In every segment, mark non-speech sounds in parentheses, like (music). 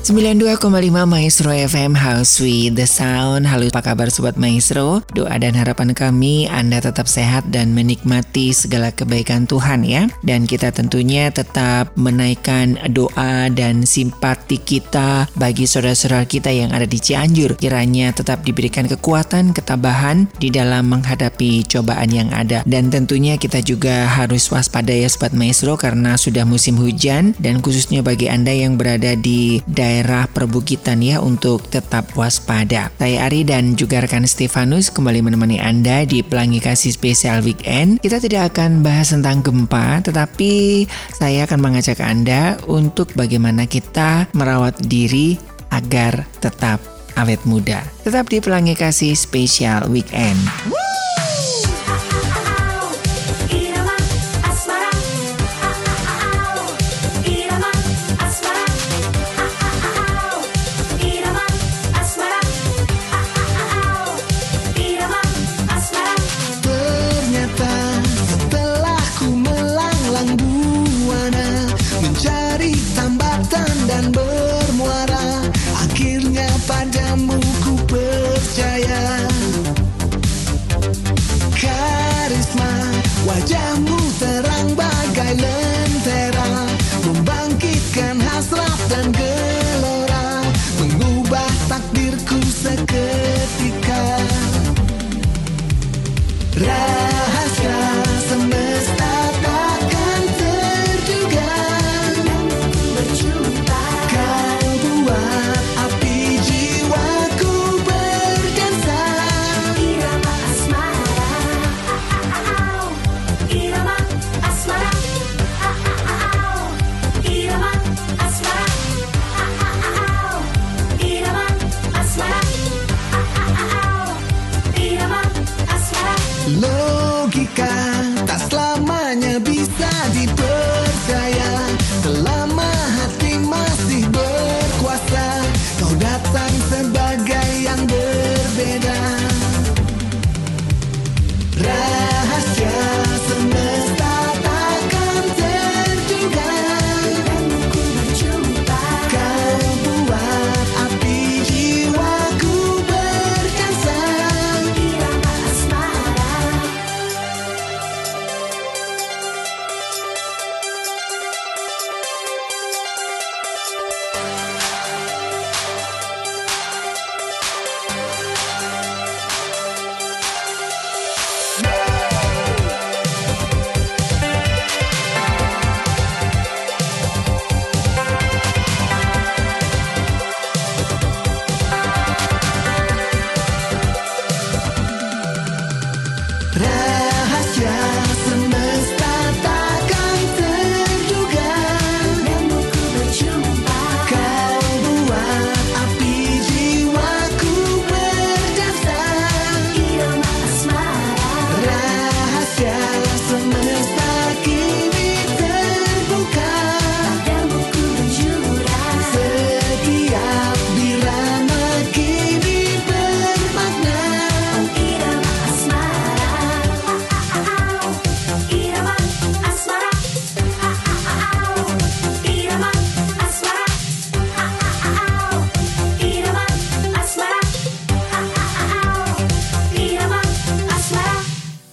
92,5 Maestro FM House with the Sound. Halo apa kabar Sobat Maestro? Doa dan harapan kami Anda tetap sehat dan menikmati segala kebaikan Tuhan ya. Dan kita tentunya tetap menaikkan doa dan simpati kita Bagi saudara-saudara kita yang ada di Cianjur. Kiranya tetap diberikan kekuatan, ketabahan Di dalam menghadapi cobaan yang ada. Dan tentunya kita juga harus waspada ya Sobat Maestro Karena sudah musim hujan Dan khususnya bagi Anda yang berada di daerah daerah perbukitan ya untuk tetap waspada. Saya Ari dan juga rekan Stefanus kembali menemani Anda di Pelangi Kasih Spesial Weekend. Kita tidak akan bahas tentang gempa, tetapi saya akan mengajak Anda untuk bagaimana kita merawat diri agar tetap awet muda. Tetap di Pelangi Kasih Spesial Weekend.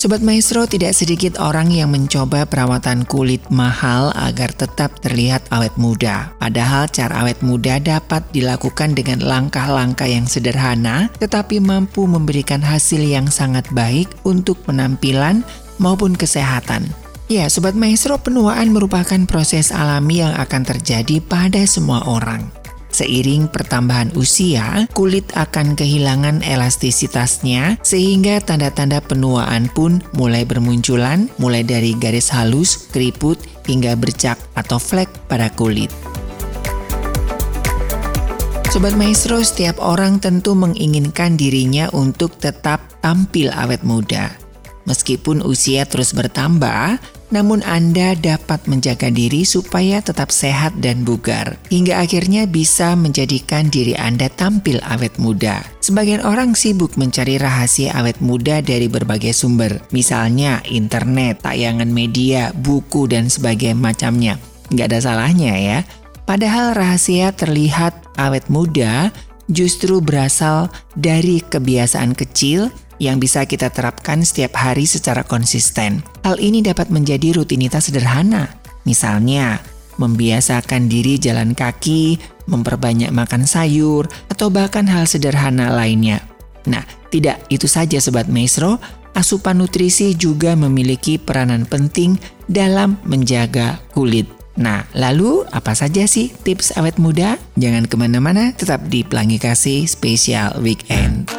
Sobat Maestro, tidak sedikit orang yang mencoba perawatan kulit mahal agar tetap terlihat awet muda. Padahal cara awet muda dapat dilakukan dengan langkah-langkah yang sederhana, tetapi mampu memberikan hasil yang sangat baik untuk penampilan maupun kesehatan. Ya, Sobat Maestro, penuaan merupakan proses alami yang akan terjadi pada semua orang. Seiring pertambahan usia, kulit akan kehilangan elastisitasnya sehingga tanda-tanda penuaan pun mulai bermunculan mulai dari garis halus, keriput, hingga bercak atau flek pada kulit. Sobat Maestro, setiap orang tentu menginginkan dirinya untuk tetap tampil awet muda. Meskipun usia terus bertambah, namun Anda dapat menjaga diri supaya tetap sehat dan bugar, hingga akhirnya bisa menjadikan diri Anda tampil awet muda. Sebagian orang sibuk mencari rahasia awet muda dari berbagai sumber, misalnya internet, tayangan media, buku, dan sebagainya macamnya. Nggak ada salahnya ya. Padahal rahasia terlihat awet muda justru berasal dari kebiasaan kecil yang bisa kita terapkan setiap hari secara konsisten. Hal ini dapat menjadi rutinitas sederhana. Misalnya, membiasakan diri jalan kaki, memperbanyak makan sayur, atau bahkan hal sederhana lainnya. Nah, tidak itu saja Sobat Maestro, asupan nutrisi juga memiliki peranan penting dalam menjaga kulit. Nah, lalu apa saja sih tips awet muda? Jangan ke mana-mana, tetap di Pelangi Kasih Spesial Weekend.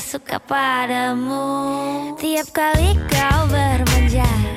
Suka padamu. Tiap kali kau bermanja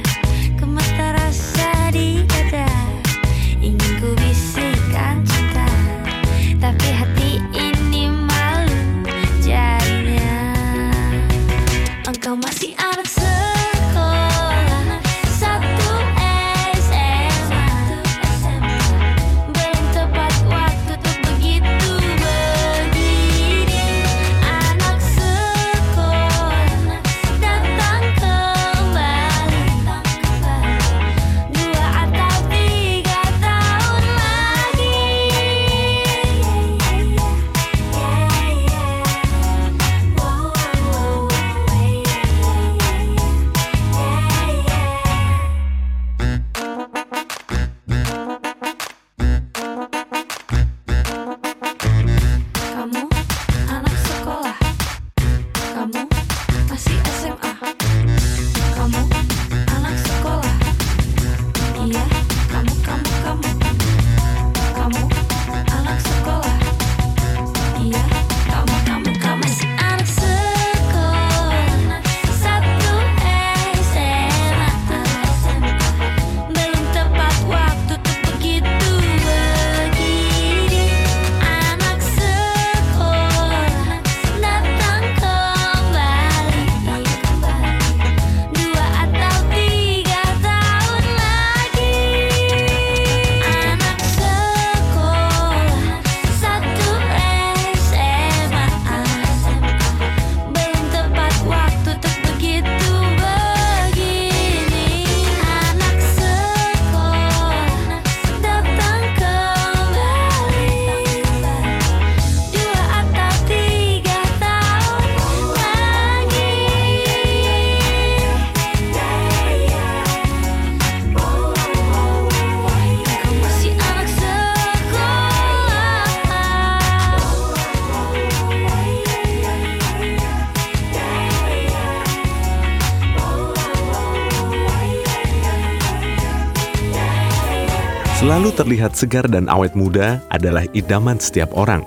Selalu terlihat segar dan awet muda adalah idaman setiap orang.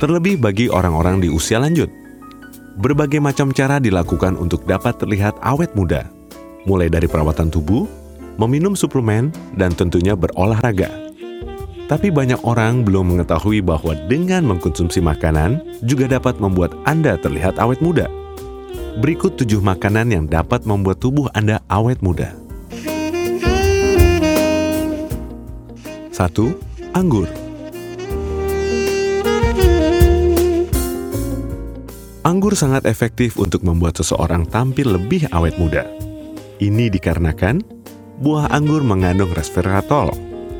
Terlebih bagi orang-orang di usia lanjut. Berbagai macam cara dilakukan untuk dapat terlihat awet muda. Mulai dari perawatan tubuh, meminum suplemen, dan tentunya berolahraga. Tapi banyak orang belum mengetahui bahwa dengan mengkonsumsi makanan juga dapat membuat Anda terlihat awet muda. Berikut tujuh makanan yang dapat membuat tubuh Anda awet muda. 1. Anggur Anggur sangat efektif untuk membuat seseorang tampil lebih awet muda. Ini dikarenakan buah anggur mengandung resveratrol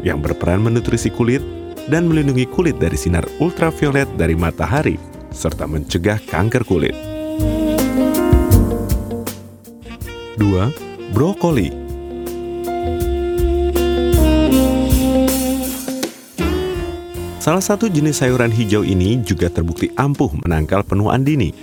yang berperan menutrisi kulit dan melindungi kulit dari sinar ultraviolet dari matahari serta mencegah kanker kulit. 2. Brokoli Salah satu jenis sayuran hijau ini juga terbukti ampuh menangkal penuaan dini.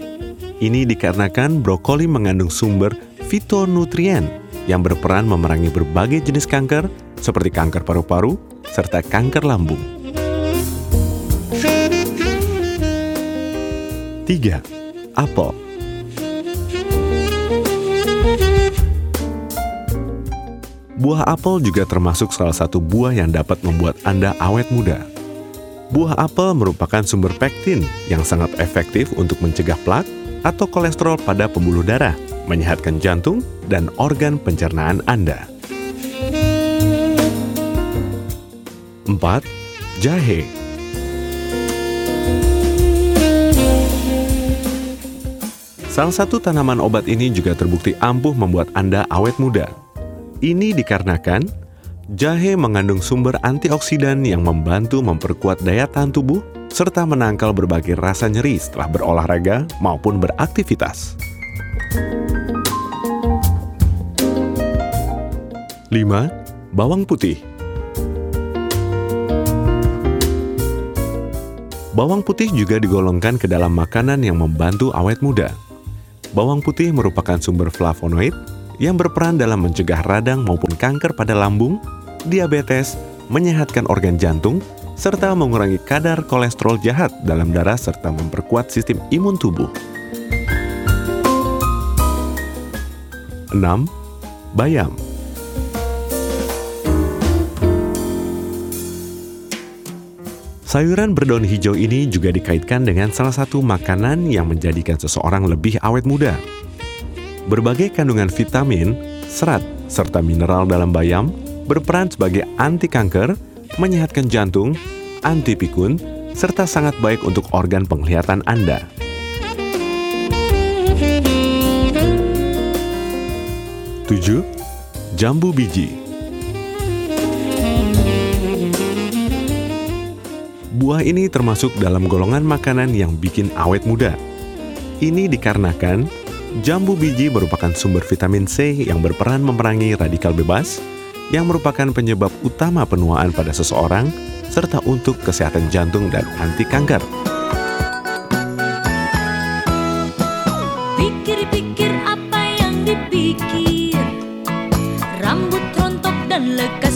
Ini dikarenakan brokoli mengandung sumber fitonutrien yang berperan memerangi berbagai jenis kanker seperti kanker paru-paru serta kanker lambung. 3. Apel Buah apel juga termasuk salah satu buah yang dapat membuat Anda awet muda. Buah apel merupakan sumber pektin yang sangat efektif untuk mencegah plak atau kolesterol pada pembuluh darah, menyehatkan jantung dan organ pencernaan Anda. 4. Jahe Salah satu tanaman obat ini juga terbukti ampuh membuat Anda awet muda. Ini dikarenakan Jahe mengandung sumber antioksidan yang membantu memperkuat daya tahan tubuh serta menangkal berbagai rasa nyeri setelah berolahraga maupun beraktivitas. 5. Bawang putih Bawang putih juga digolongkan ke dalam makanan yang membantu awet muda. Bawang putih merupakan sumber flavonoid yang berperan dalam mencegah radang maupun kanker pada lambung, diabetes, menyehatkan organ jantung, serta mengurangi kadar kolesterol jahat dalam darah serta memperkuat sistem imun tubuh. 6. Bayam Sayuran berdaun hijau ini juga dikaitkan dengan salah satu makanan yang menjadikan seseorang lebih awet muda. Berbagai kandungan vitamin, serat, serta mineral dalam bayam berperan sebagai anti kanker, menyehatkan jantung, anti pikun, serta sangat baik untuk organ penglihatan Anda. Tujuh, jambu biji. Buah ini termasuk dalam golongan makanan yang bikin awet muda. Ini dikarenakan Jambu biji merupakan sumber vitamin C yang berperan memerangi radikal bebas, yang merupakan penyebab utama penuaan pada seseorang, serta untuk kesehatan jantung dan anti kanker. Pikir-pikir apa yang dipikir Rambut rontok dan lekas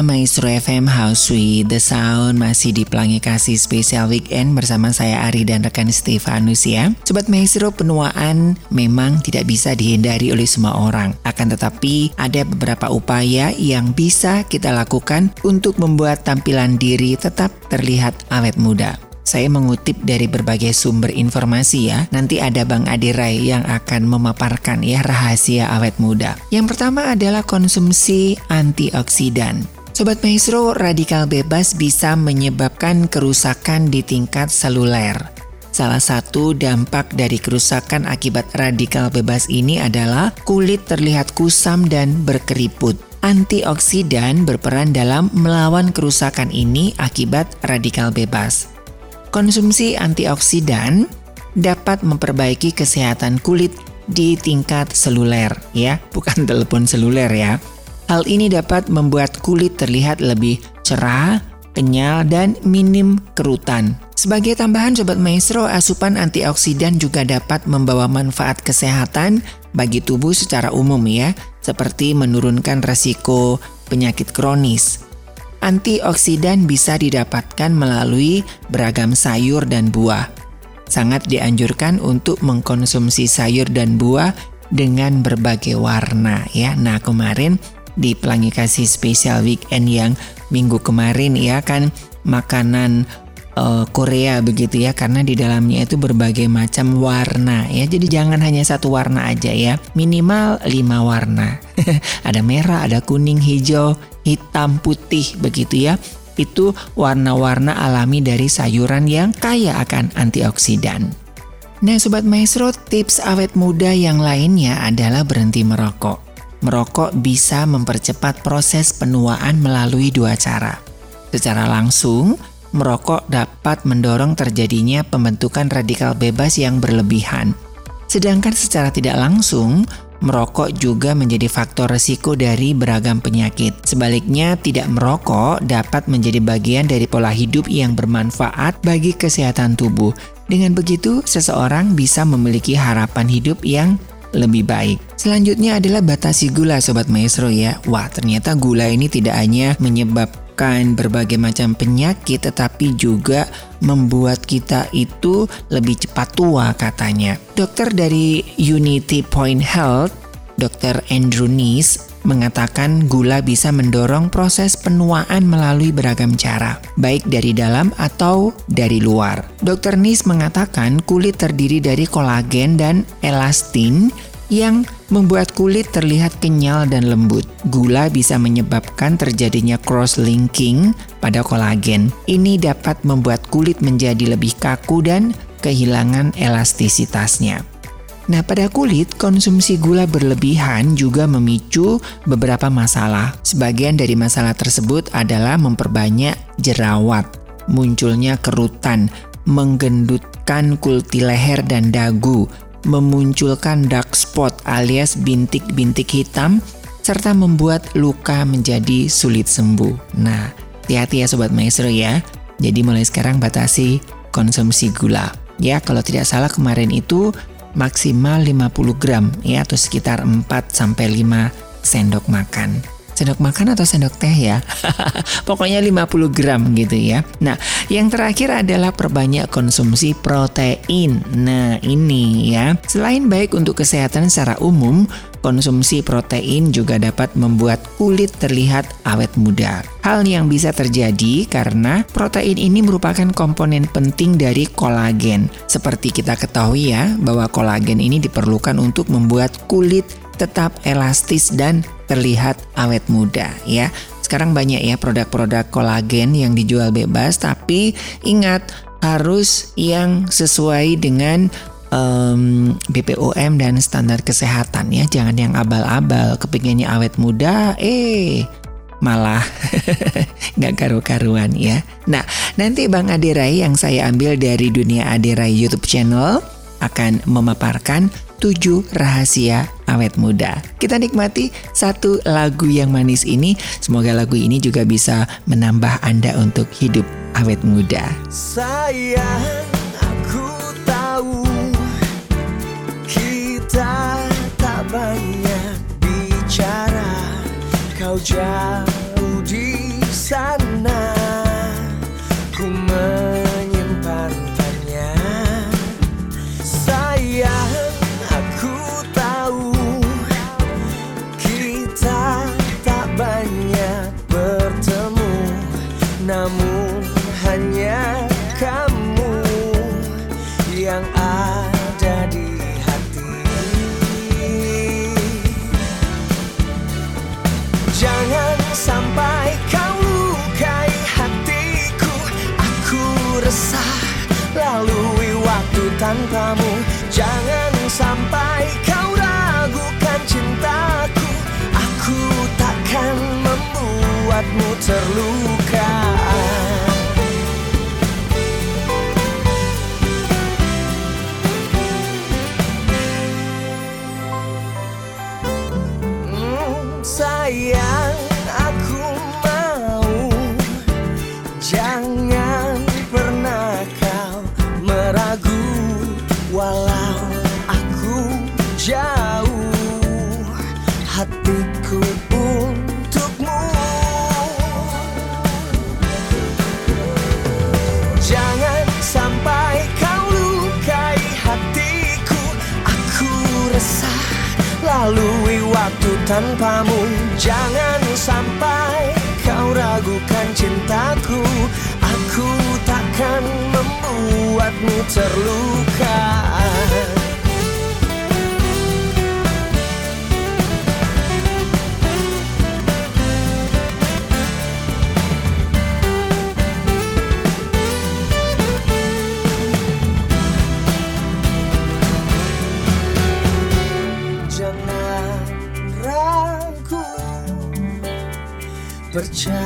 Maestro FM House with the Sound masih di Pelangi Kasih Spesial Weekend bersama saya Ari dan rekan Stefanus ya. Sobat Maestro, penuaan memang tidak bisa dihindari oleh semua orang. Akan tetapi ada beberapa upaya yang bisa kita lakukan untuk membuat tampilan diri tetap terlihat awet muda. Saya mengutip dari berbagai sumber informasi ya. Nanti ada Bang Adirai yang akan memaparkan ya rahasia awet muda. Yang pertama adalah konsumsi antioksidan. Sobat Maestro, radikal bebas bisa menyebabkan kerusakan di tingkat seluler. Salah satu dampak dari kerusakan akibat radikal bebas ini adalah kulit terlihat kusam dan berkeriput. Antioksidan berperan dalam melawan kerusakan ini akibat radikal bebas. Konsumsi antioksidan dapat memperbaiki kesehatan kulit di tingkat seluler ya, bukan telepon seluler ya. Hal ini dapat membuat kulit terlihat lebih cerah, kenyal, dan minim kerutan. Sebagai tambahan Sobat Maestro, asupan antioksidan juga dapat membawa manfaat kesehatan bagi tubuh secara umum ya, seperti menurunkan resiko penyakit kronis. Antioksidan bisa didapatkan melalui beragam sayur dan buah. Sangat dianjurkan untuk mengkonsumsi sayur dan buah dengan berbagai warna ya. Nah, kemarin di Pelangi Kasih Spesial Weekend yang minggu kemarin ya kan? Makanan uh, Korea begitu ya karena di dalamnya itu berbagai macam warna ya. Jadi jangan hanya satu warna aja ya. Minimal lima warna. (laughs) Ada merah ada kuning hijau hitam putih begitu ya. Itu warna-warna alami dari sayuran yang kaya akan antioksidan. Nah Sobat Maestro, tips awet muda yang lainnya adalah berhenti merokok. Merokok bisa mempercepat proses penuaan melalui dua cara. Secara langsung, merokok dapat mendorong terjadinya pembentukan radikal bebas yang berlebihan. Sedangkan secara tidak langsung, merokok juga menjadi faktor resiko dari beragam penyakit. Sebaliknya, tidak merokok dapat menjadi bagian dari pola hidup yang bermanfaat bagi kesehatan tubuh. Dengan begitu, seseorang bisa memiliki harapan hidup yang lebih baik. Selanjutnya adalah batasi gula Sobat Maestro ya. Wah ternyata gula ini tidak hanya menyebabkan berbagai macam penyakit tetapi juga membuat kita itu lebih cepat tua katanya. Dokter dari Unity Point Health, Dr. Andrew Nis mengatakan gula bisa mendorong proses penuaan melalui beragam cara, baik dari dalam atau dari luar. Dr. Nis mengatakan kulit terdiri dari kolagen dan elastin yang membuat kulit terlihat kenyal dan lembut. Gula bisa menyebabkan terjadinya cross-linking pada kolagen. Ini dapat membuat kulit menjadi lebih kaku dan kehilangan elastisitasnya. Nah, pada kulit, konsumsi gula berlebihan juga memicu beberapa masalah. Sebagian dari masalah tersebut adalah memperbanyak jerawat, munculnya kerutan, menggendutkan kulti leher dan dagu, memunculkan dark spot alias bintik-bintik hitam serta membuat luka menjadi sulit sembuh. Nah, hati-hati ya sobat maestro ya. Jadi mulai sekarang batasi konsumsi gula. Ya, kalau tidak salah kemarin itu maksimal 50 gram ya atau sekitar 4 sampai 5 sendok makan sendok makan atau sendok teh ya. (laughs) Pokoknya 50 gram gitu ya. Nah, yang terakhir adalah perbanyak konsumsi protein. Nah, ini ya. Selain baik untuk kesehatan secara umum, konsumsi protein juga dapat membuat kulit terlihat awet muda. Hal yang bisa terjadi karena protein ini merupakan komponen penting dari kolagen. Seperti kita ketahui ya, bahwa kolagen ini diperlukan untuk membuat kulit tetap elastis dan terlihat awet muda ya. Sekarang banyak ya produk-produk kolagen yang dijual bebas tapi ingat harus yang sesuai dengan um, BPOM dan standar kesehatan ya. Jangan yang abal-abal kepinginnya awet muda eh malah (laughs) nggak karu-karuan ya. Nah, nanti Bang Adirai yang saya ambil dari dunia Adirai YouTube channel akan memaparkan 7 rahasia awet muda. Kita nikmati satu lagu yang manis ini. Semoga lagu ini juga bisa menambah Anda untuk hidup awet muda. Sayang, aku tahu kita tak banyak bicara. Kau jauh Hatiku untukmu. Jangan sampai kau lukai hatiku. Aku resah lalui waktu tanpamu. Jangan sampai kau ragukan cintaku. Aku takkan membuatmu terluka Percayalah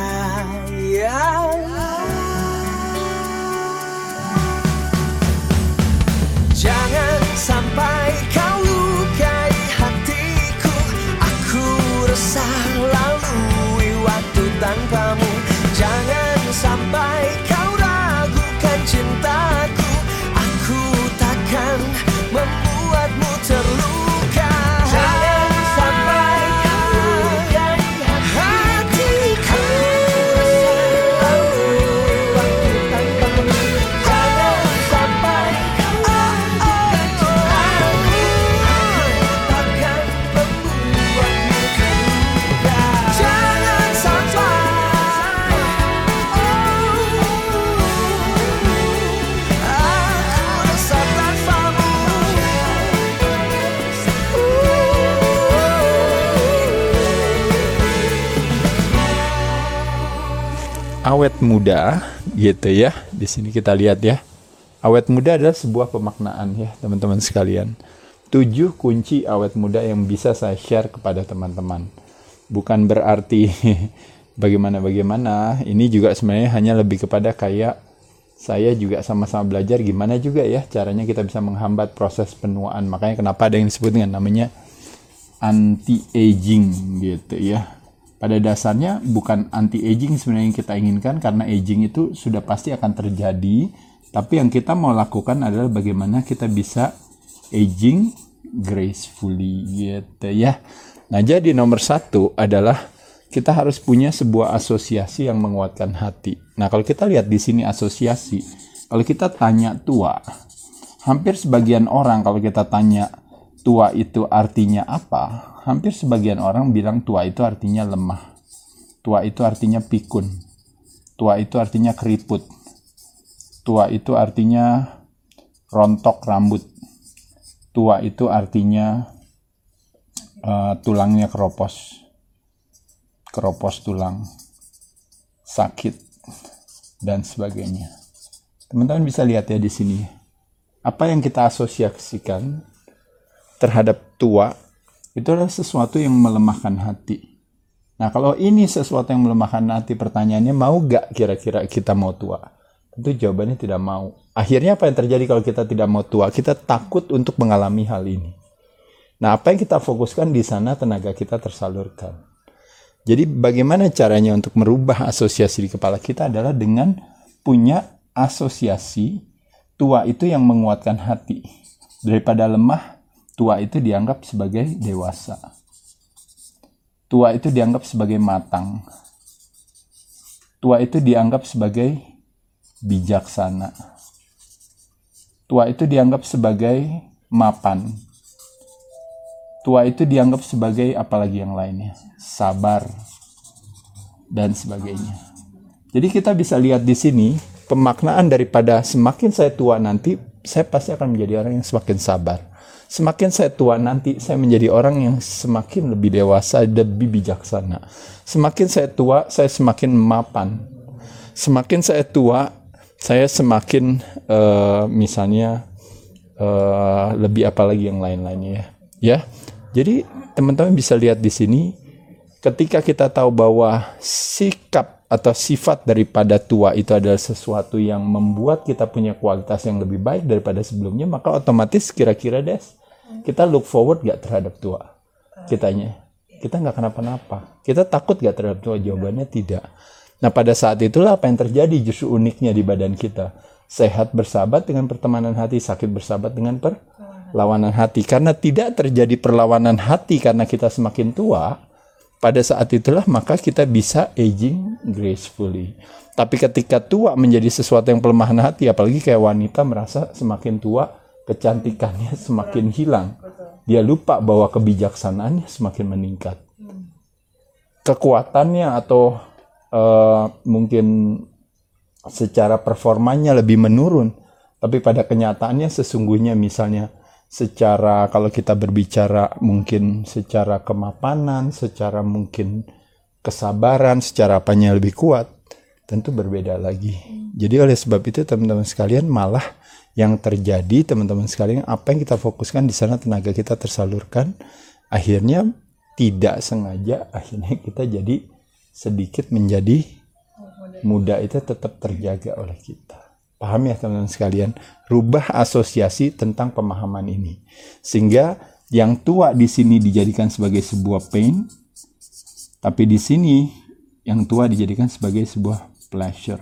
Jangan sampai kau lukai hatiku. Aku resah lalui waktu tanpamu awet muda gitu ya. Di sini kita lihat ya. Awet muda adalah sebuah pemaknaan ya, teman-teman sekalian. Tujuh kunci awet muda yang bisa saya share kepada teman-teman. Bukan berarti (laughs) bagaimana-bagaimana. Ini juga sebenarnya hanya lebih kepada kayak saya juga sama-sama belajar gimana juga ya caranya kita bisa menghambat proses penuaan. Makanya kenapa ada yang disebut dengan namanya anti aging gitu ya. Pada dasarnya bukan anti aging sebenarnya yang kita inginkan karena aging itu sudah pasti akan terjadi. Tapi yang kita mau lakukan adalah bagaimana kita bisa aging gracefully gitu ya. Nah jadi nomor satu adalah kita harus punya sebuah asosiasi yang menguatkan hati. Nah kalau kita lihat di sini asosiasi, kalau kita tanya tua, hampir sebagian orang kalau kita tanya tua itu artinya apa, hampir sebagian orang bilang tua itu artinya lemah. Tua itu artinya pikun. Tua itu artinya keriput. Tua itu artinya rontok rambut. Tua itu artinya eh, tulangnya keropos. Keropos tulang. Sakit dan sebagainya. Teman-teman bisa lihat ya di sini. Apa yang kita asosiasikan terhadap tua itu adalah sesuatu yang melemahkan hati. Nah kalau ini sesuatu yang melemahkan hati pertanyaannya mau gak kira-kira kita mau tua? Tentu jawabannya tidak mau. Akhirnya apa yang terjadi kalau kita tidak mau tua? Kita takut untuk mengalami hal ini. Nah apa yang kita fokuskan di sana tenaga kita tersalurkan. Jadi bagaimana caranya untuk merubah asosiasi di kepala kita adalah dengan punya asosiasi tua itu yang menguatkan hati. Daripada lemah, tua itu dianggap sebagai dewasa. Tua itu dianggap sebagai matang. Tua itu dianggap sebagai bijaksana. Tua itu dianggap sebagai mapan. Tua itu dianggap sebagai apalagi yang lainnya, sabar dan sebagainya. Jadi kita bisa lihat di sini pemaknaan daripada semakin saya tua nanti, saya pasti akan menjadi orang yang semakin sabar. Semakin saya tua nanti, saya menjadi orang yang semakin lebih dewasa, lebih bijaksana. Semakin saya tua, saya semakin mapan. Semakin saya tua, saya semakin eh, misalnya eh, lebih apa lagi yang lain-lainnya ya. Ya. Jadi teman-teman bisa lihat di sini ketika kita tahu bahwa sikap atau sifat daripada tua itu adalah sesuatu yang membuat kita punya kualitas yang lebih baik daripada sebelumnya, maka otomatis kira-kira des kita look forward gak terhadap tua kitanya. Kita nggak kenapa-napa. Kita takut gak terhadap tua? Jawabannya tidak. Nah pada saat itulah apa yang terjadi justru uniknya di badan kita. Sehat bersahabat dengan pertemanan hati, sakit bersahabat dengan perlawanan hati. Karena tidak terjadi perlawanan hati karena kita semakin tua, pada saat itulah maka kita bisa aging gracefully. Tapi ketika tua menjadi sesuatu yang pelemahan hati, apalagi kayak wanita merasa semakin tua, kecantikannya semakin hilang. Dia lupa bahwa kebijaksanaannya semakin meningkat. Kekuatannya atau eh, mungkin secara performanya lebih menurun, tapi pada kenyataannya sesungguhnya misalnya secara kalau kita berbicara mungkin secara kemapanan, secara mungkin kesabaran, secara apanya lebih kuat, tentu berbeda lagi. Jadi oleh sebab itu teman-teman sekalian malah yang terjadi teman-teman sekalian apa yang kita fokuskan di sana tenaga kita tersalurkan akhirnya tidak sengaja akhirnya kita jadi sedikit menjadi muda itu tetap terjaga oleh kita. Paham ya teman-teman sekalian? Rubah asosiasi tentang pemahaman ini. Sehingga yang tua di sini dijadikan sebagai sebuah pain, tapi di sini yang tua dijadikan sebagai sebuah pleasure.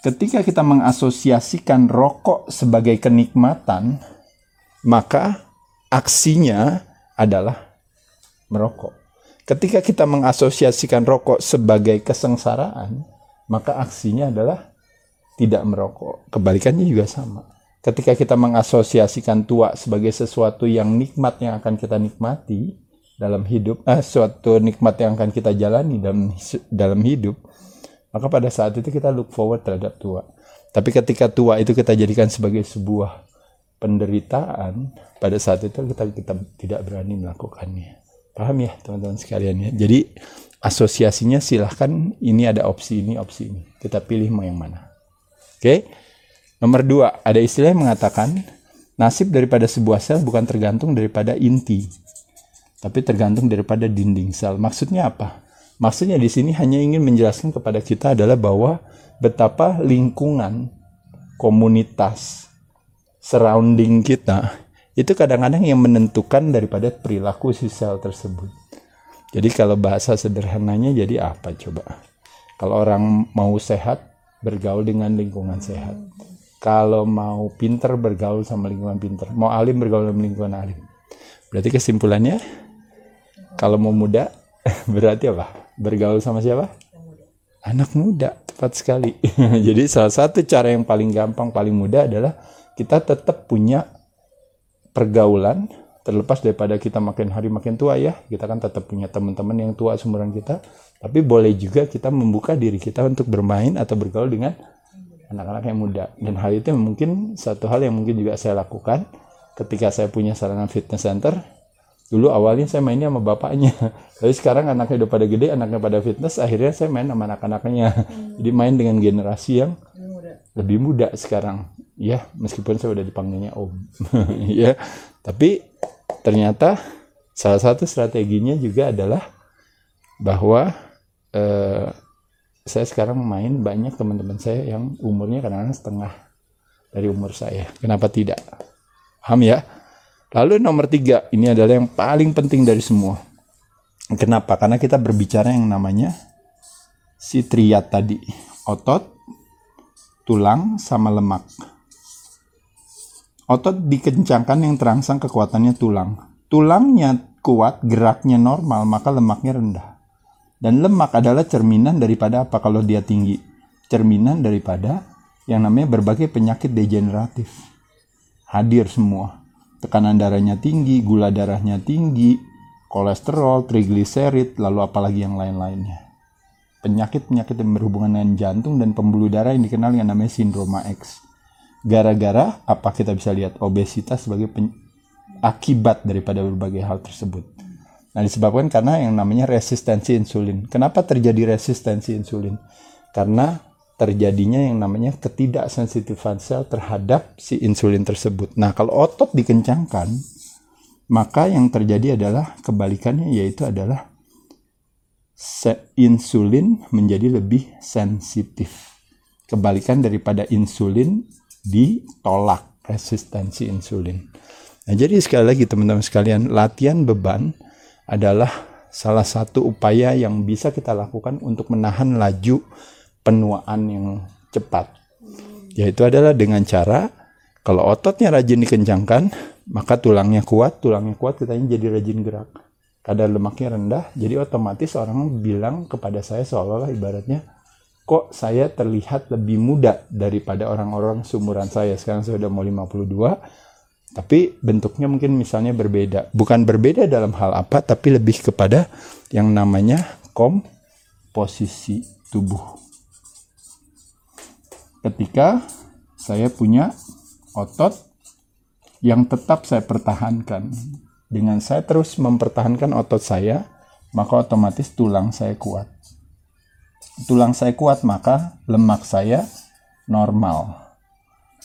Ketika kita mengasosiasikan rokok sebagai kenikmatan, maka aksinya adalah merokok. Ketika kita mengasosiasikan rokok sebagai kesengsaraan, maka aksinya adalah tidak merokok. Kebalikannya juga sama. Ketika kita mengasosiasikan tua sebagai sesuatu yang nikmat yang akan kita nikmati dalam hidup, eh, suatu nikmat yang akan kita jalani dalam dalam hidup, maka pada saat itu kita look forward terhadap tua. Tapi ketika tua itu kita jadikan sebagai sebuah penderitaan, pada saat itu kita kita tidak berani melakukannya. Paham ya teman-teman sekalian ya. Jadi asosiasinya silahkan ini ada opsi ini opsi ini. Kita pilih mau yang mana. Oke. Nomor dua, ada istilah yang mengatakan nasib daripada sebuah sel bukan tergantung daripada inti, tapi tergantung daripada dinding sel. Maksudnya apa? Maksudnya di sini hanya ingin menjelaskan kepada kita adalah bahwa betapa lingkungan, komunitas, surrounding kita itu kadang-kadang yang menentukan daripada perilaku si sel tersebut. Jadi kalau bahasa sederhananya jadi apa coba? Kalau orang mau sehat, bergaul dengan lingkungan sehat. Kalau mau pinter, bergaul sama lingkungan pinter. Mau alim, bergaul sama lingkungan alim. Berarti kesimpulannya, kalau mau muda, (laughs) berarti apa? Bergaul sama siapa? Anak muda, tepat sekali. (laughs) Jadi salah satu cara yang paling gampang, paling mudah adalah kita tetap punya pergaulan terlepas daripada kita makin hari makin tua ya kita kan tetap punya teman-teman yang tua seumuran kita tapi boleh juga kita membuka diri kita untuk bermain atau bergaul dengan anak-anak yang muda. Dan hal itu mungkin satu hal yang mungkin juga saya lakukan ketika saya punya sarana fitness center. Dulu awalnya saya mainnya sama bapaknya. (laughs) Tapi sekarang anaknya udah pada gede anaknya pada fitness akhirnya saya main sama anak-anaknya. Jadi main dengan generasi yang lebih muda sekarang. Ya meskipun saya udah dipanggilnya om. (laughs) Ya. Tapi ternyata salah satu strateginya juga adalah bahwa eh, saya sekarang main banyak teman-teman saya yang umurnya kadang-kadang setengah dari umur saya. Kenapa tidak? Paham ya? Lalu nomor tiga ini adalah yang paling penting dari semua. Kenapa? Karena kita berbicara yang namanya si triad tadi. Otot tulang sama lemak. Otot dikencangkan yang terangsang kekuatannya tulang. Tulangnya kuat, geraknya normal, maka lemaknya rendah. Dan lemak adalah cerminan daripada apa kalau dia tinggi? Cerminan daripada yang namanya berbagai penyakit degeneratif. Hadir semua. Tekanan darahnya tinggi, gula darahnya tinggi, kolesterol, trigliserid, lalu apalagi yang lain-lainnya. Penyakit-penyakit yang berhubungan dengan jantung dan pembuluh darah yang dikenal yang namanya sindroma X gara-gara apa kita bisa lihat obesitas sebagai akibat daripada berbagai hal tersebut. Nah, disebabkan karena yang namanya resistensi insulin. Kenapa terjadi resistensi insulin? Karena terjadinya yang namanya ketidaksensitifan sel terhadap si insulin tersebut. Nah, kalau otot dikencangkan, maka yang terjadi adalah kebalikannya yaitu adalah insulin menjadi lebih sensitif. Kebalikan daripada insulin ditolak resistensi insulin. Nah, jadi sekali lagi teman-teman sekalian, latihan beban adalah salah satu upaya yang bisa kita lakukan untuk menahan laju penuaan yang cepat. Yaitu adalah dengan cara kalau ototnya rajin dikencangkan, maka tulangnya kuat, tulangnya kuat kitanya jadi rajin gerak. Kadar lemaknya rendah, jadi otomatis orang bilang kepada saya seolah-olah ibaratnya kok saya terlihat lebih muda daripada orang-orang seumuran saya. Sekarang saya udah mau 52, tapi bentuknya mungkin misalnya berbeda. Bukan berbeda dalam hal apa, tapi lebih kepada yang namanya komposisi tubuh. Ketika saya punya otot yang tetap saya pertahankan. Dengan saya terus mempertahankan otot saya, maka otomatis tulang saya kuat. Tulang saya kuat, maka lemak saya normal.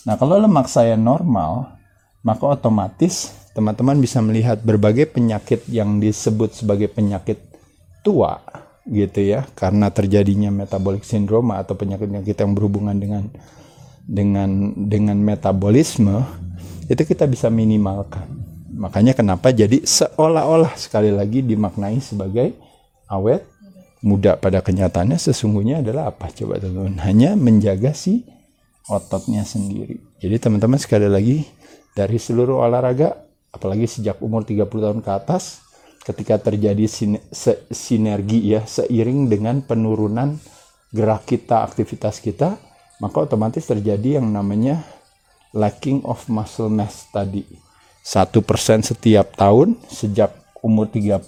Nah, kalau lemak saya normal, maka otomatis teman-teman bisa melihat berbagai penyakit yang disebut sebagai penyakit tua gitu ya karena terjadinya metabolic syndrome atau penyakit-penyakit yang berhubungan dengan dengan dengan metabolisme itu kita bisa minimalkan. Makanya kenapa jadi seolah-olah sekali lagi dimaknai sebagai awet muda pada kenyataannya sesungguhnya adalah apa? Coba teman-teman hanya menjaga si ototnya sendiri. Jadi teman-teman sekali lagi dari seluruh olahraga apalagi sejak umur 30 tahun ke atas ketika terjadi sinergi ya seiring dengan penurunan gerak kita aktivitas kita maka otomatis terjadi yang namanya lacking of muscle mass tadi. Satu persen setiap tahun sejak umur 30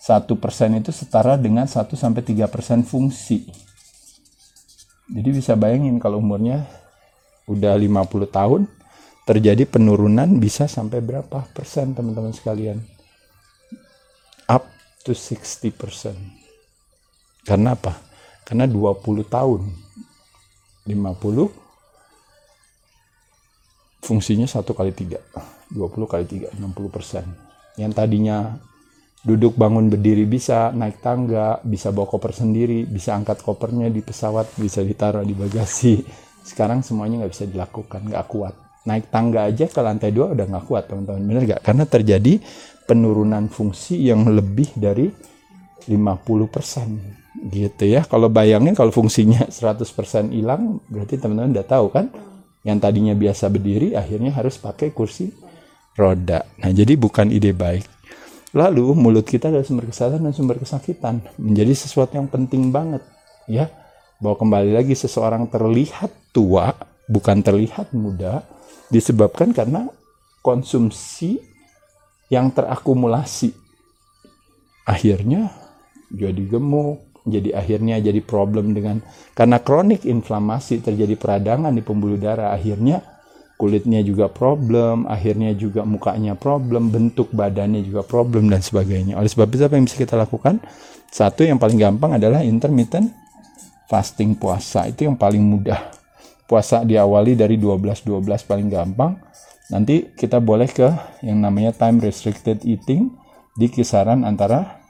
satu persen itu setara dengan 1 sampai 3 persen fungsi. Jadi bisa bayangin kalau umurnya udah 50 tahun terjadi penurunan bisa sampai berapa persen teman-teman sekalian up to 60%. Karena apa? Karena 20 tahun. 50 fungsinya satu kali tiga 20 kali tiga 60 yang tadinya duduk bangun berdiri bisa naik tangga bisa bawa koper sendiri bisa angkat kopernya di pesawat bisa ditaruh di bagasi sekarang semuanya nggak bisa dilakukan nggak kuat naik tangga aja ke lantai dua udah nggak kuat teman-teman. Bener nggak? Karena terjadi penurunan fungsi yang lebih dari 50% gitu ya. Kalau bayangin kalau fungsinya 100% hilang berarti teman-teman udah tahu kan? Yang tadinya biasa berdiri akhirnya harus pakai kursi roda. Nah jadi bukan ide baik. Lalu mulut kita adalah sumber kesehatan dan sumber kesakitan. Menjadi sesuatu yang penting banget ya. Bahwa kembali lagi seseorang terlihat tua bukan terlihat muda disebabkan karena konsumsi yang terakumulasi. Akhirnya jadi gemuk jadi akhirnya jadi problem dengan karena kronik inflamasi terjadi peradangan di pembuluh darah. Akhirnya kulitnya juga problem akhirnya juga mukanya problem bentuk badannya juga problem dan sebagainya. Oleh sebab itu apa yang bisa kita lakukan? Satu yang paling gampang adalah intermittent fasting puasa. Itu yang paling mudah puasa diawali dari 12-12 paling gampang. Nanti kita boleh ke yang namanya time restricted eating di kisaran antara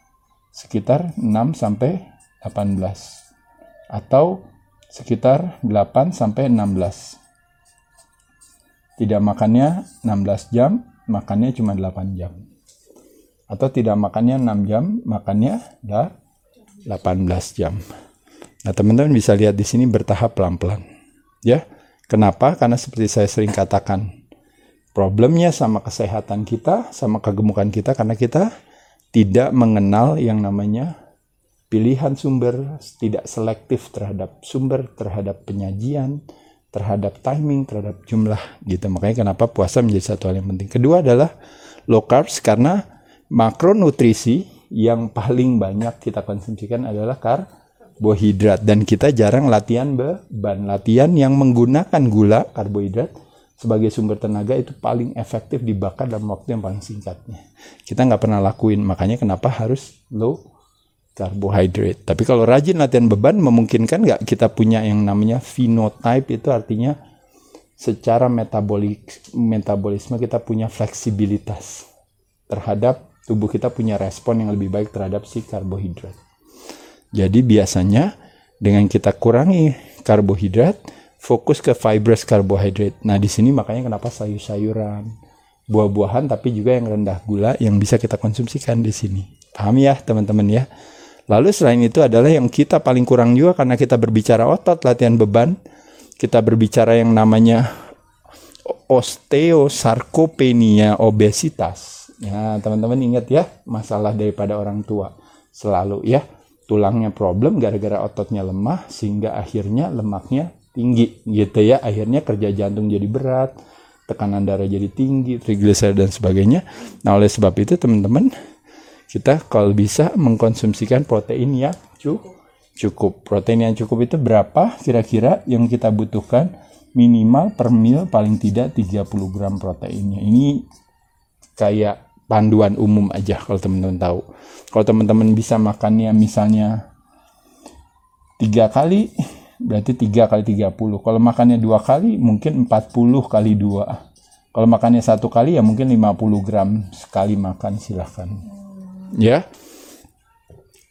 sekitar 6 sampai 18 atau sekitar 8 sampai 16 tidak makannya 16 jam makannya cuma 8 jam. Atau tidak makannya 6 jam makannya dah 18 jam. Nah teman-teman bisa lihat di sini bertahap pelan-pelan ya kenapa? Karena seperti saya sering katakan problemnya sama kesehatan kita sama kegemukan kita karena kita tidak mengenal yang namanya pilihan sumber tidak selektif terhadap sumber terhadap penyajian terhadap timing terhadap jumlah gitu. Makanya kenapa puasa menjadi satu hal yang penting. Kedua adalah low carbs karena makronutrisi yang paling banyak kita konsumsikan adalah karbohidrat. Dan kita jarang latihan beban. Latihan yang menggunakan gula karbohidrat sebagai sumber tenaga itu paling efektif dibakar dalam waktu yang paling singkatnya. Kita nggak pernah lakuin. Makanya kenapa harus low carbohydrate. Tapi kalau rajin latihan beban memungkinkan nggak kita punya yang namanya phenotype? Itu artinya secara metabolik metabolisme kita punya fleksibilitas terhadap tubuh kita punya respon yang lebih baik terhadap si karbohidrat. Jadi biasanya dengan kita kurangi karbohidrat, fokus ke fibrous carbohydrate. Nah, di sini makanya kenapa sayur-sayuran, buah-buahan tapi juga yang rendah gula yang bisa kita konsumsikan di sini. Paham ya, teman-teman ya? Lalu selain itu adalah yang kita paling kurang juga karena kita berbicara otot, latihan beban, kita berbicara yang namanya osteosarkopenia, obesitas. Ya, teman-teman ingat ya, masalah daripada orang tua selalu ya tulangnya problem gara-gara ototnya lemah sehingga akhirnya lemaknya tinggi gitu ya. Akhirnya kerja jantung jadi berat tekanan darah jadi tinggi trigliserida dan sebagainya. Nah oleh sebab itu teman-teman kita kalau bisa mengkonsumsikan protein yang cu- cukup. Protein yang cukup itu berapa? Kira-kira yang kita butuhkan minimal per mil paling tidak 30 gram proteinnya. Ini kayak panduan umum aja kalau teman-teman tahu. Kalau teman-teman bisa makannya misalnya tiga kali, berarti tiga kali 30. Kalau makannya dua kali, mungkin 40 kali dua. Kalau makannya satu kali ya mungkin 50 gram sekali makan silahkan. Ya.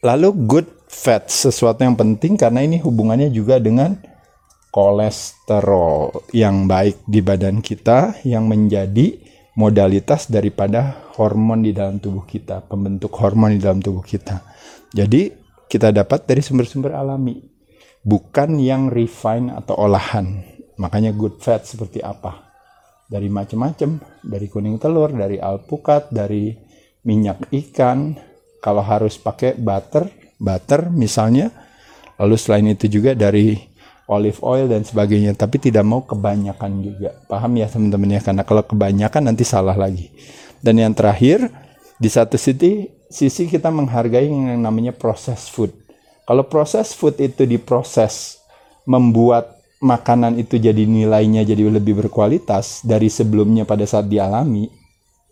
Lalu good fat, sesuatu yang penting karena ini hubungannya juga dengan kolesterol yang baik di badan kita yang menjadi modalitas daripada hormon di dalam tubuh kita, pembentuk hormon di dalam tubuh kita. Jadi kita dapat dari sumber-sumber alami, bukan yang refine atau olahan. Makanya good fat seperti apa? Dari macam-macam, dari kuning telur, dari alpukat, dari minyak ikan. Kalau harus pakai butter, butter misalnya. Lalu selain itu juga dari olive oil dan sebagainya tapi tidak mau kebanyakan juga. Paham ya teman-teman ya? Karena kalau kebanyakan nanti salah lagi. Dan yang terakhir di satu sisi sisi kita menghargai yang namanya proses food. Kalau proses food itu diproses membuat makanan itu jadi nilainya jadi lebih berkualitas dari sebelumnya pada saat dialami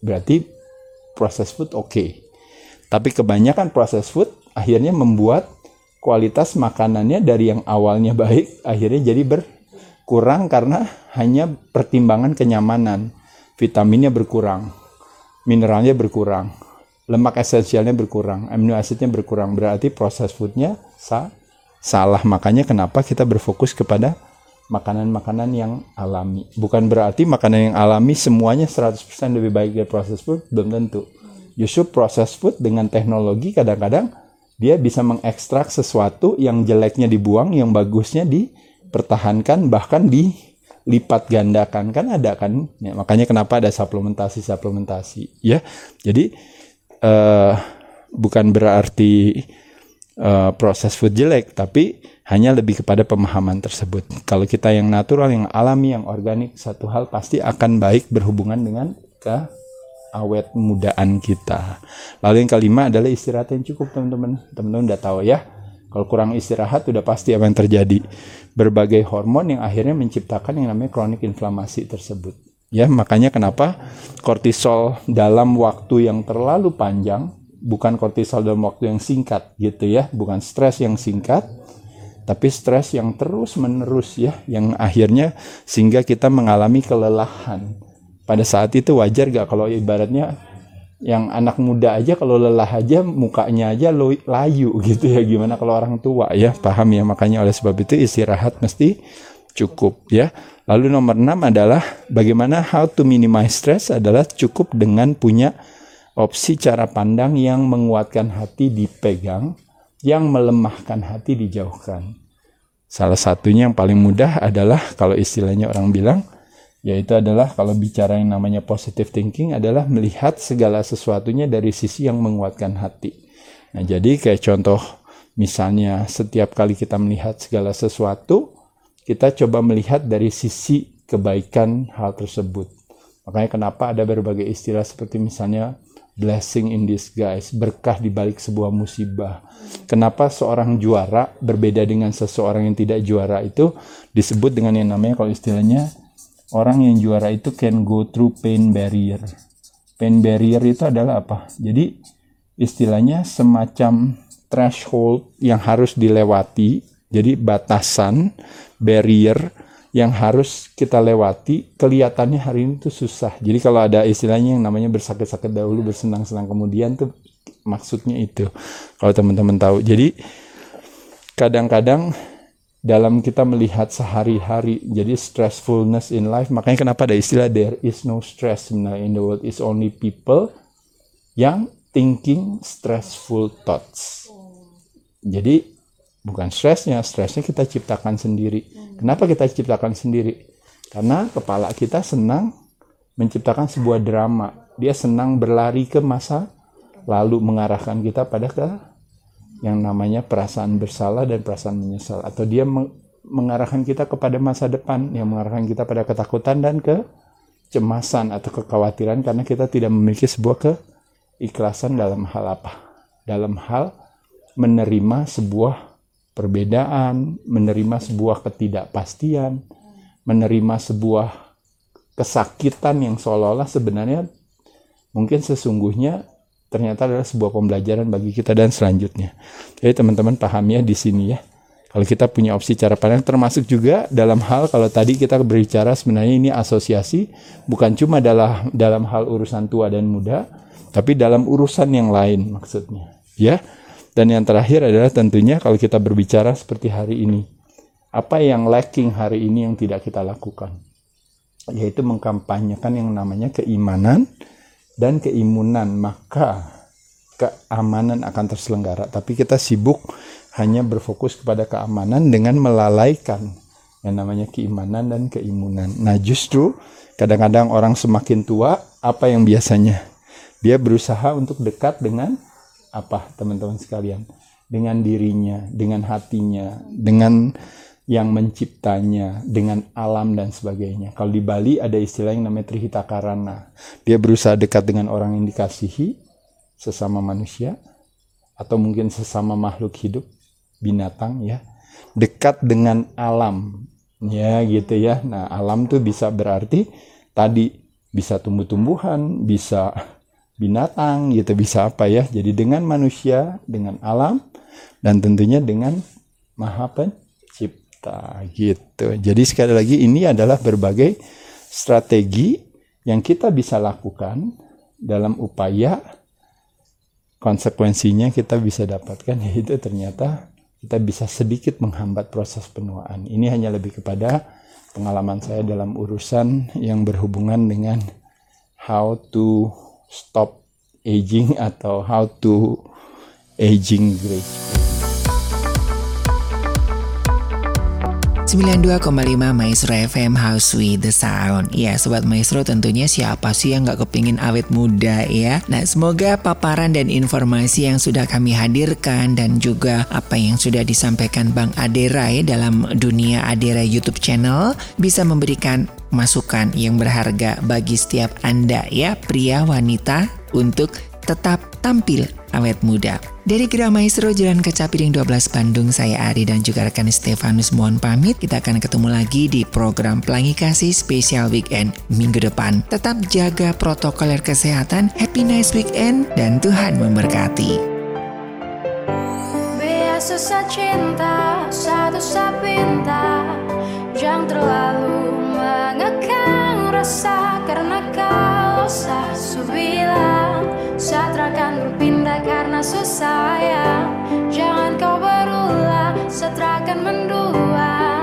berarti proses food oke. Tapi kebanyakan proses food akhirnya membuat kualitas makanannya dari yang awalnya baik akhirnya jadi berkurang karena hanya pertimbangan kenyamanan. Vitaminnya berkurang, mineralnya berkurang, lemak esensialnya berkurang, amino asidnya berkurang. Berarti proses foodnya sa salah. Makanya kenapa kita berfokus kepada makanan-makanan yang alami. Bukan berarti makanan yang alami semuanya 100% lebih baik dari proses food, belum tentu. Justru proses food dengan teknologi kadang-kadang dia bisa mengekstrak sesuatu yang jeleknya dibuang, yang bagusnya dipertahankan, bahkan dilipat gandakan kan ada kan? Ya, makanya kenapa ada suplementasi suplementasi, ya. Jadi eh, bukan berarti eh, proses food jelek, tapi hanya lebih kepada pemahaman tersebut. Kalau kita yang natural, yang alami, yang organik, satu hal pasti akan baik berhubungan dengan awet mudaan kita. Lalu yang kelima adalah istirahat yang cukup teman-teman. Teman-teman udah tahu ya. Kalau kurang istirahat udah pasti apa yang terjadi. Berbagai hormon yang akhirnya menciptakan yang namanya kronik inflamasi tersebut. Ya, makanya kenapa kortisol dalam waktu yang terlalu panjang, bukan kortisol dalam waktu yang singkat gitu ya, bukan stres yang singkat, tapi stres yang terus menerus ya, yang akhirnya sehingga kita mengalami kelelahan pada saat itu wajar gak kalau ibaratnya yang anak muda aja kalau lelah aja mukanya aja layu gitu ya. Gimana kalau orang tua ya? Paham ya? Makanya oleh sebab itu istirahat mesti cukup ya. Lalu nomor enam adalah bagaimana how to minimize stress adalah cukup dengan punya opsi cara pandang yang menguatkan hati dipegang yang melemahkan hati dijauhkan. Salah satunya yang paling mudah adalah kalau istilahnya orang bilang yaitu adalah kalau bicara yang namanya positive thinking adalah melihat segala sesuatunya dari sisi yang menguatkan hati. Nah, jadi kayak contoh misalnya setiap kali kita melihat segala sesuatu, kita coba melihat dari sisi kebaikan hal tersebut. Makanya kenapa ada berbagai istilah seperti misalnya blessing in disguise, berkah di balik sebuah musibah. Kenapa seorang juara berbeda dengan seseorang yang tidak juara itu disebut dengan yang namanya kalau istilahnya orang yang juara itu can go through pain barrier. Pain barrier itu adalah apa? Jadi istilahnya semacam threshold yang harus dilewati, jadi batasan, barrier yang harus kita lewati, kelihatannya hari ini tuh susah. Jadi kalau ada istilahnya yang namanya bersakit-sakit dahulu, bersenang-senang kemudian tuh maksudnya itu. Kalau teman-teman tahu. Jadi kadang-kadang dalam kita melihat sehari-hari jadi stressfulness in life makanya kenapa ada istilah there is no stress sebenarnya in the world is only people yang thinking stressful thoughts. Jadi bukan stresnya stresnya kita ciptakan sendiri. Kenapa kita ciptakan sendiri? Karena kepala kita senang menciptakan sebuah drama. Dia senang berlari ke masa lalu mengarahkan kita pada ke yang namanya perasaan bersalah dan perasaan menyesal. Atau dia meng- mengarahkan kita kepada masa depan yang mengarahkan kita pada ketakutan dan kecemasan atau kekhawatiran karena kita tidak memiliki sebuah keikhlasan dalam hal apa? Dalam hal menerima sebuah perbedaan menerima sebuah ketidakpastian menerima sebuah kesakitan yang seolah-olah sebenarnya mungkin sesungguhnya ternyata adalah sebuah pembelajaran bagi kita dan selanjutnya. Jadi teman-teman paham ya di sini ya. Kalau kita punya opsi cara pandang termasuk juga dalam hal kalau tadi kita berbicara sebenarnya ini asosiasi bukan cuma dalam dalam hal urusan tua dan muda, tapi dalam urusan yang lain maksudnya. Ya. Dan yang terakhir adalah tentunya kalau kita berbicara seperti hari ini. Apa yang lacking hari ini yang tidak kita lakukan? Yaitu mengkampanyekan yang namanya keimanan dan keimunan maka keamanan akan terselenggara. Tapi kita sibuk hanya berfokus kepada keamanan dengan melalaikan yang namanya keimanan dan keimunan. Nah justru kadang-kadang orang semakin tua apa yang biasanya? Dia berusaha untuk dekat dengan apa teman-teman sekalian? Dengan dirinya dengan hatinya dengan yang menciptanya dengan alam dan sebagainya. Kalau di Bali ada istilah yang namanya Trihita Karana. Dia berusaha dekat dengan orang yang dikasihi, sesama manusia, atau mungkin sesama makhluk hidup, binatang ya. Dekat dengan alam. Ya gitu ya. Nah alam tuh bisa berarti tadi bisa tumbuh-tumbuhan, bisa binatang gitu, bisa apa ya. Jadi dengan manusia, dengan alam, dan tentunya dengan maha pencipta gitu. Jadi sekali lagi ini adalah berbagai strategi yang kita bisa lakukan dalam upaya konsekuensinya kita bisa dapatkan (laughs) yaitu ternyata kita bisa sedikit menghambat proses penuaan. Ini hanya lebih kepada pengalaman saya dalam urusan yang berhubungan dengan how to stop aging atau how to aging gracefully. 92,5 Maestro FM House with the Sound. Ya Sobat Maestro tentunya siapa sih yang gak kepingin awet muda ya? Nah semoga paparan dan informasi yang sudah kami hadirkan Dan juga apa yang sudah disampaikan Bang Adera ya Dalam dunia Adera YouTube channel Bisa memberikan masukan yang berharga bagi setiap Anda ya Pria wanita untuk tetap tampil awet muda. Dari Gerah Maestro Jalan Kaca Piring 12 Bandung, saya Ari dan juga rekan Stefanus mohon pamit. Kita akan ketemu lagi di program Pelangi Kasih Spesial Weekend minggu depan. Tetap jaga protokol kesehatan, happy nice weekend, dan Tuhan memberkati. Biar susah cinta, satu sapinta Jangan terlalu mengekang rasa Karena kalau sah bilang Satra akan berpindah karena susah ya. Jangan kau berulah, Satra akan mendua.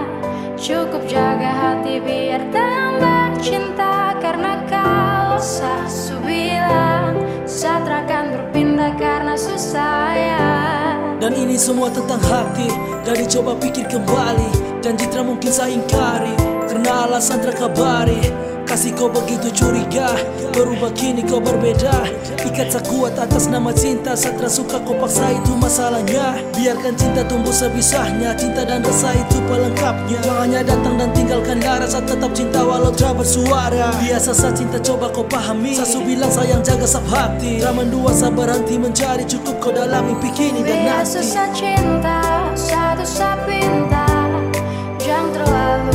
Cukup jaga hati biar tambah cinta Karena kalau sah bilang Satra akan berpindah karena susah ya. Dan ini semua tentang hati Dari coba pikir kembali. Janji tak mungkin saya ingkari Karena alasan terkabari Kasih kau begitu curiga Berubah kini kau berbeda. Ikat tak kuat atas nama cinta Satra suka kau paksa itu masalahnya. Biarkan cinta tumbuh sebisahnya Cinta dan rasa itu pelengkapnya. Makanya datang dan tinggalkan darah Saat tetap cinta walau tak bersuara. Biasa saat cinta coba kau pahami Sasu bilang sayang jaga sab hati. Tak mendua saya berhenti mencari Cukup kau dalam mimpi kini dan nanti susah cinta, satu sapinta Jangan terlalu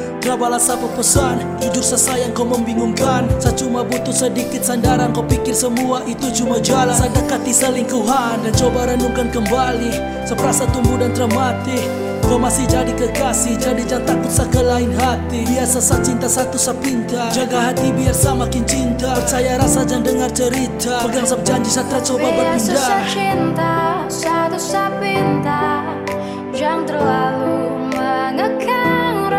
Gak balas apa pesan? Jujur saya sayang kau membingungkan. Saya cuma butuh sedikit sandaran. Kau pikir semua itu cuma jalan. Saya dekati selingkuhan Dan coba renungkan kembali. Seperasa tumbuh dan termati. Kau masih jadi kekasih. Jadi jangan takut sa ke lain hati. Biasa sa cinta satu sa pinta Jaga hati biar sa makin cinta. Percaya rasa jangan dengar cerita. Pegang sa janji sa coba berpindah. Biasa sa cinta Satu sa pinta Jangan terlalu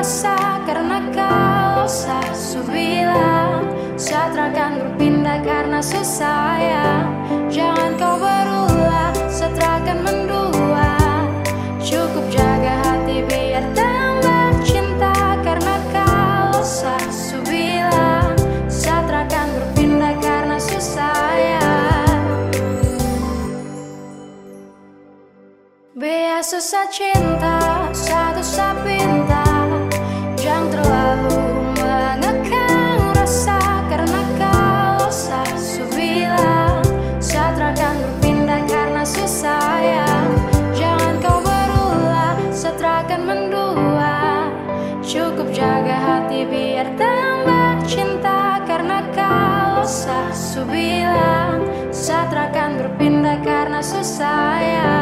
rasa Karena kalau sa su bilang. Satra akan berpindah karena susah ya Jangan kau berulah Satra akan mendua. Cukup jaga hati biar tambah cinta Karena kalau sa su bilang. Satra akan berpindah karena susah ya Biasa sa cinta, satu sa pindah karena susah ya.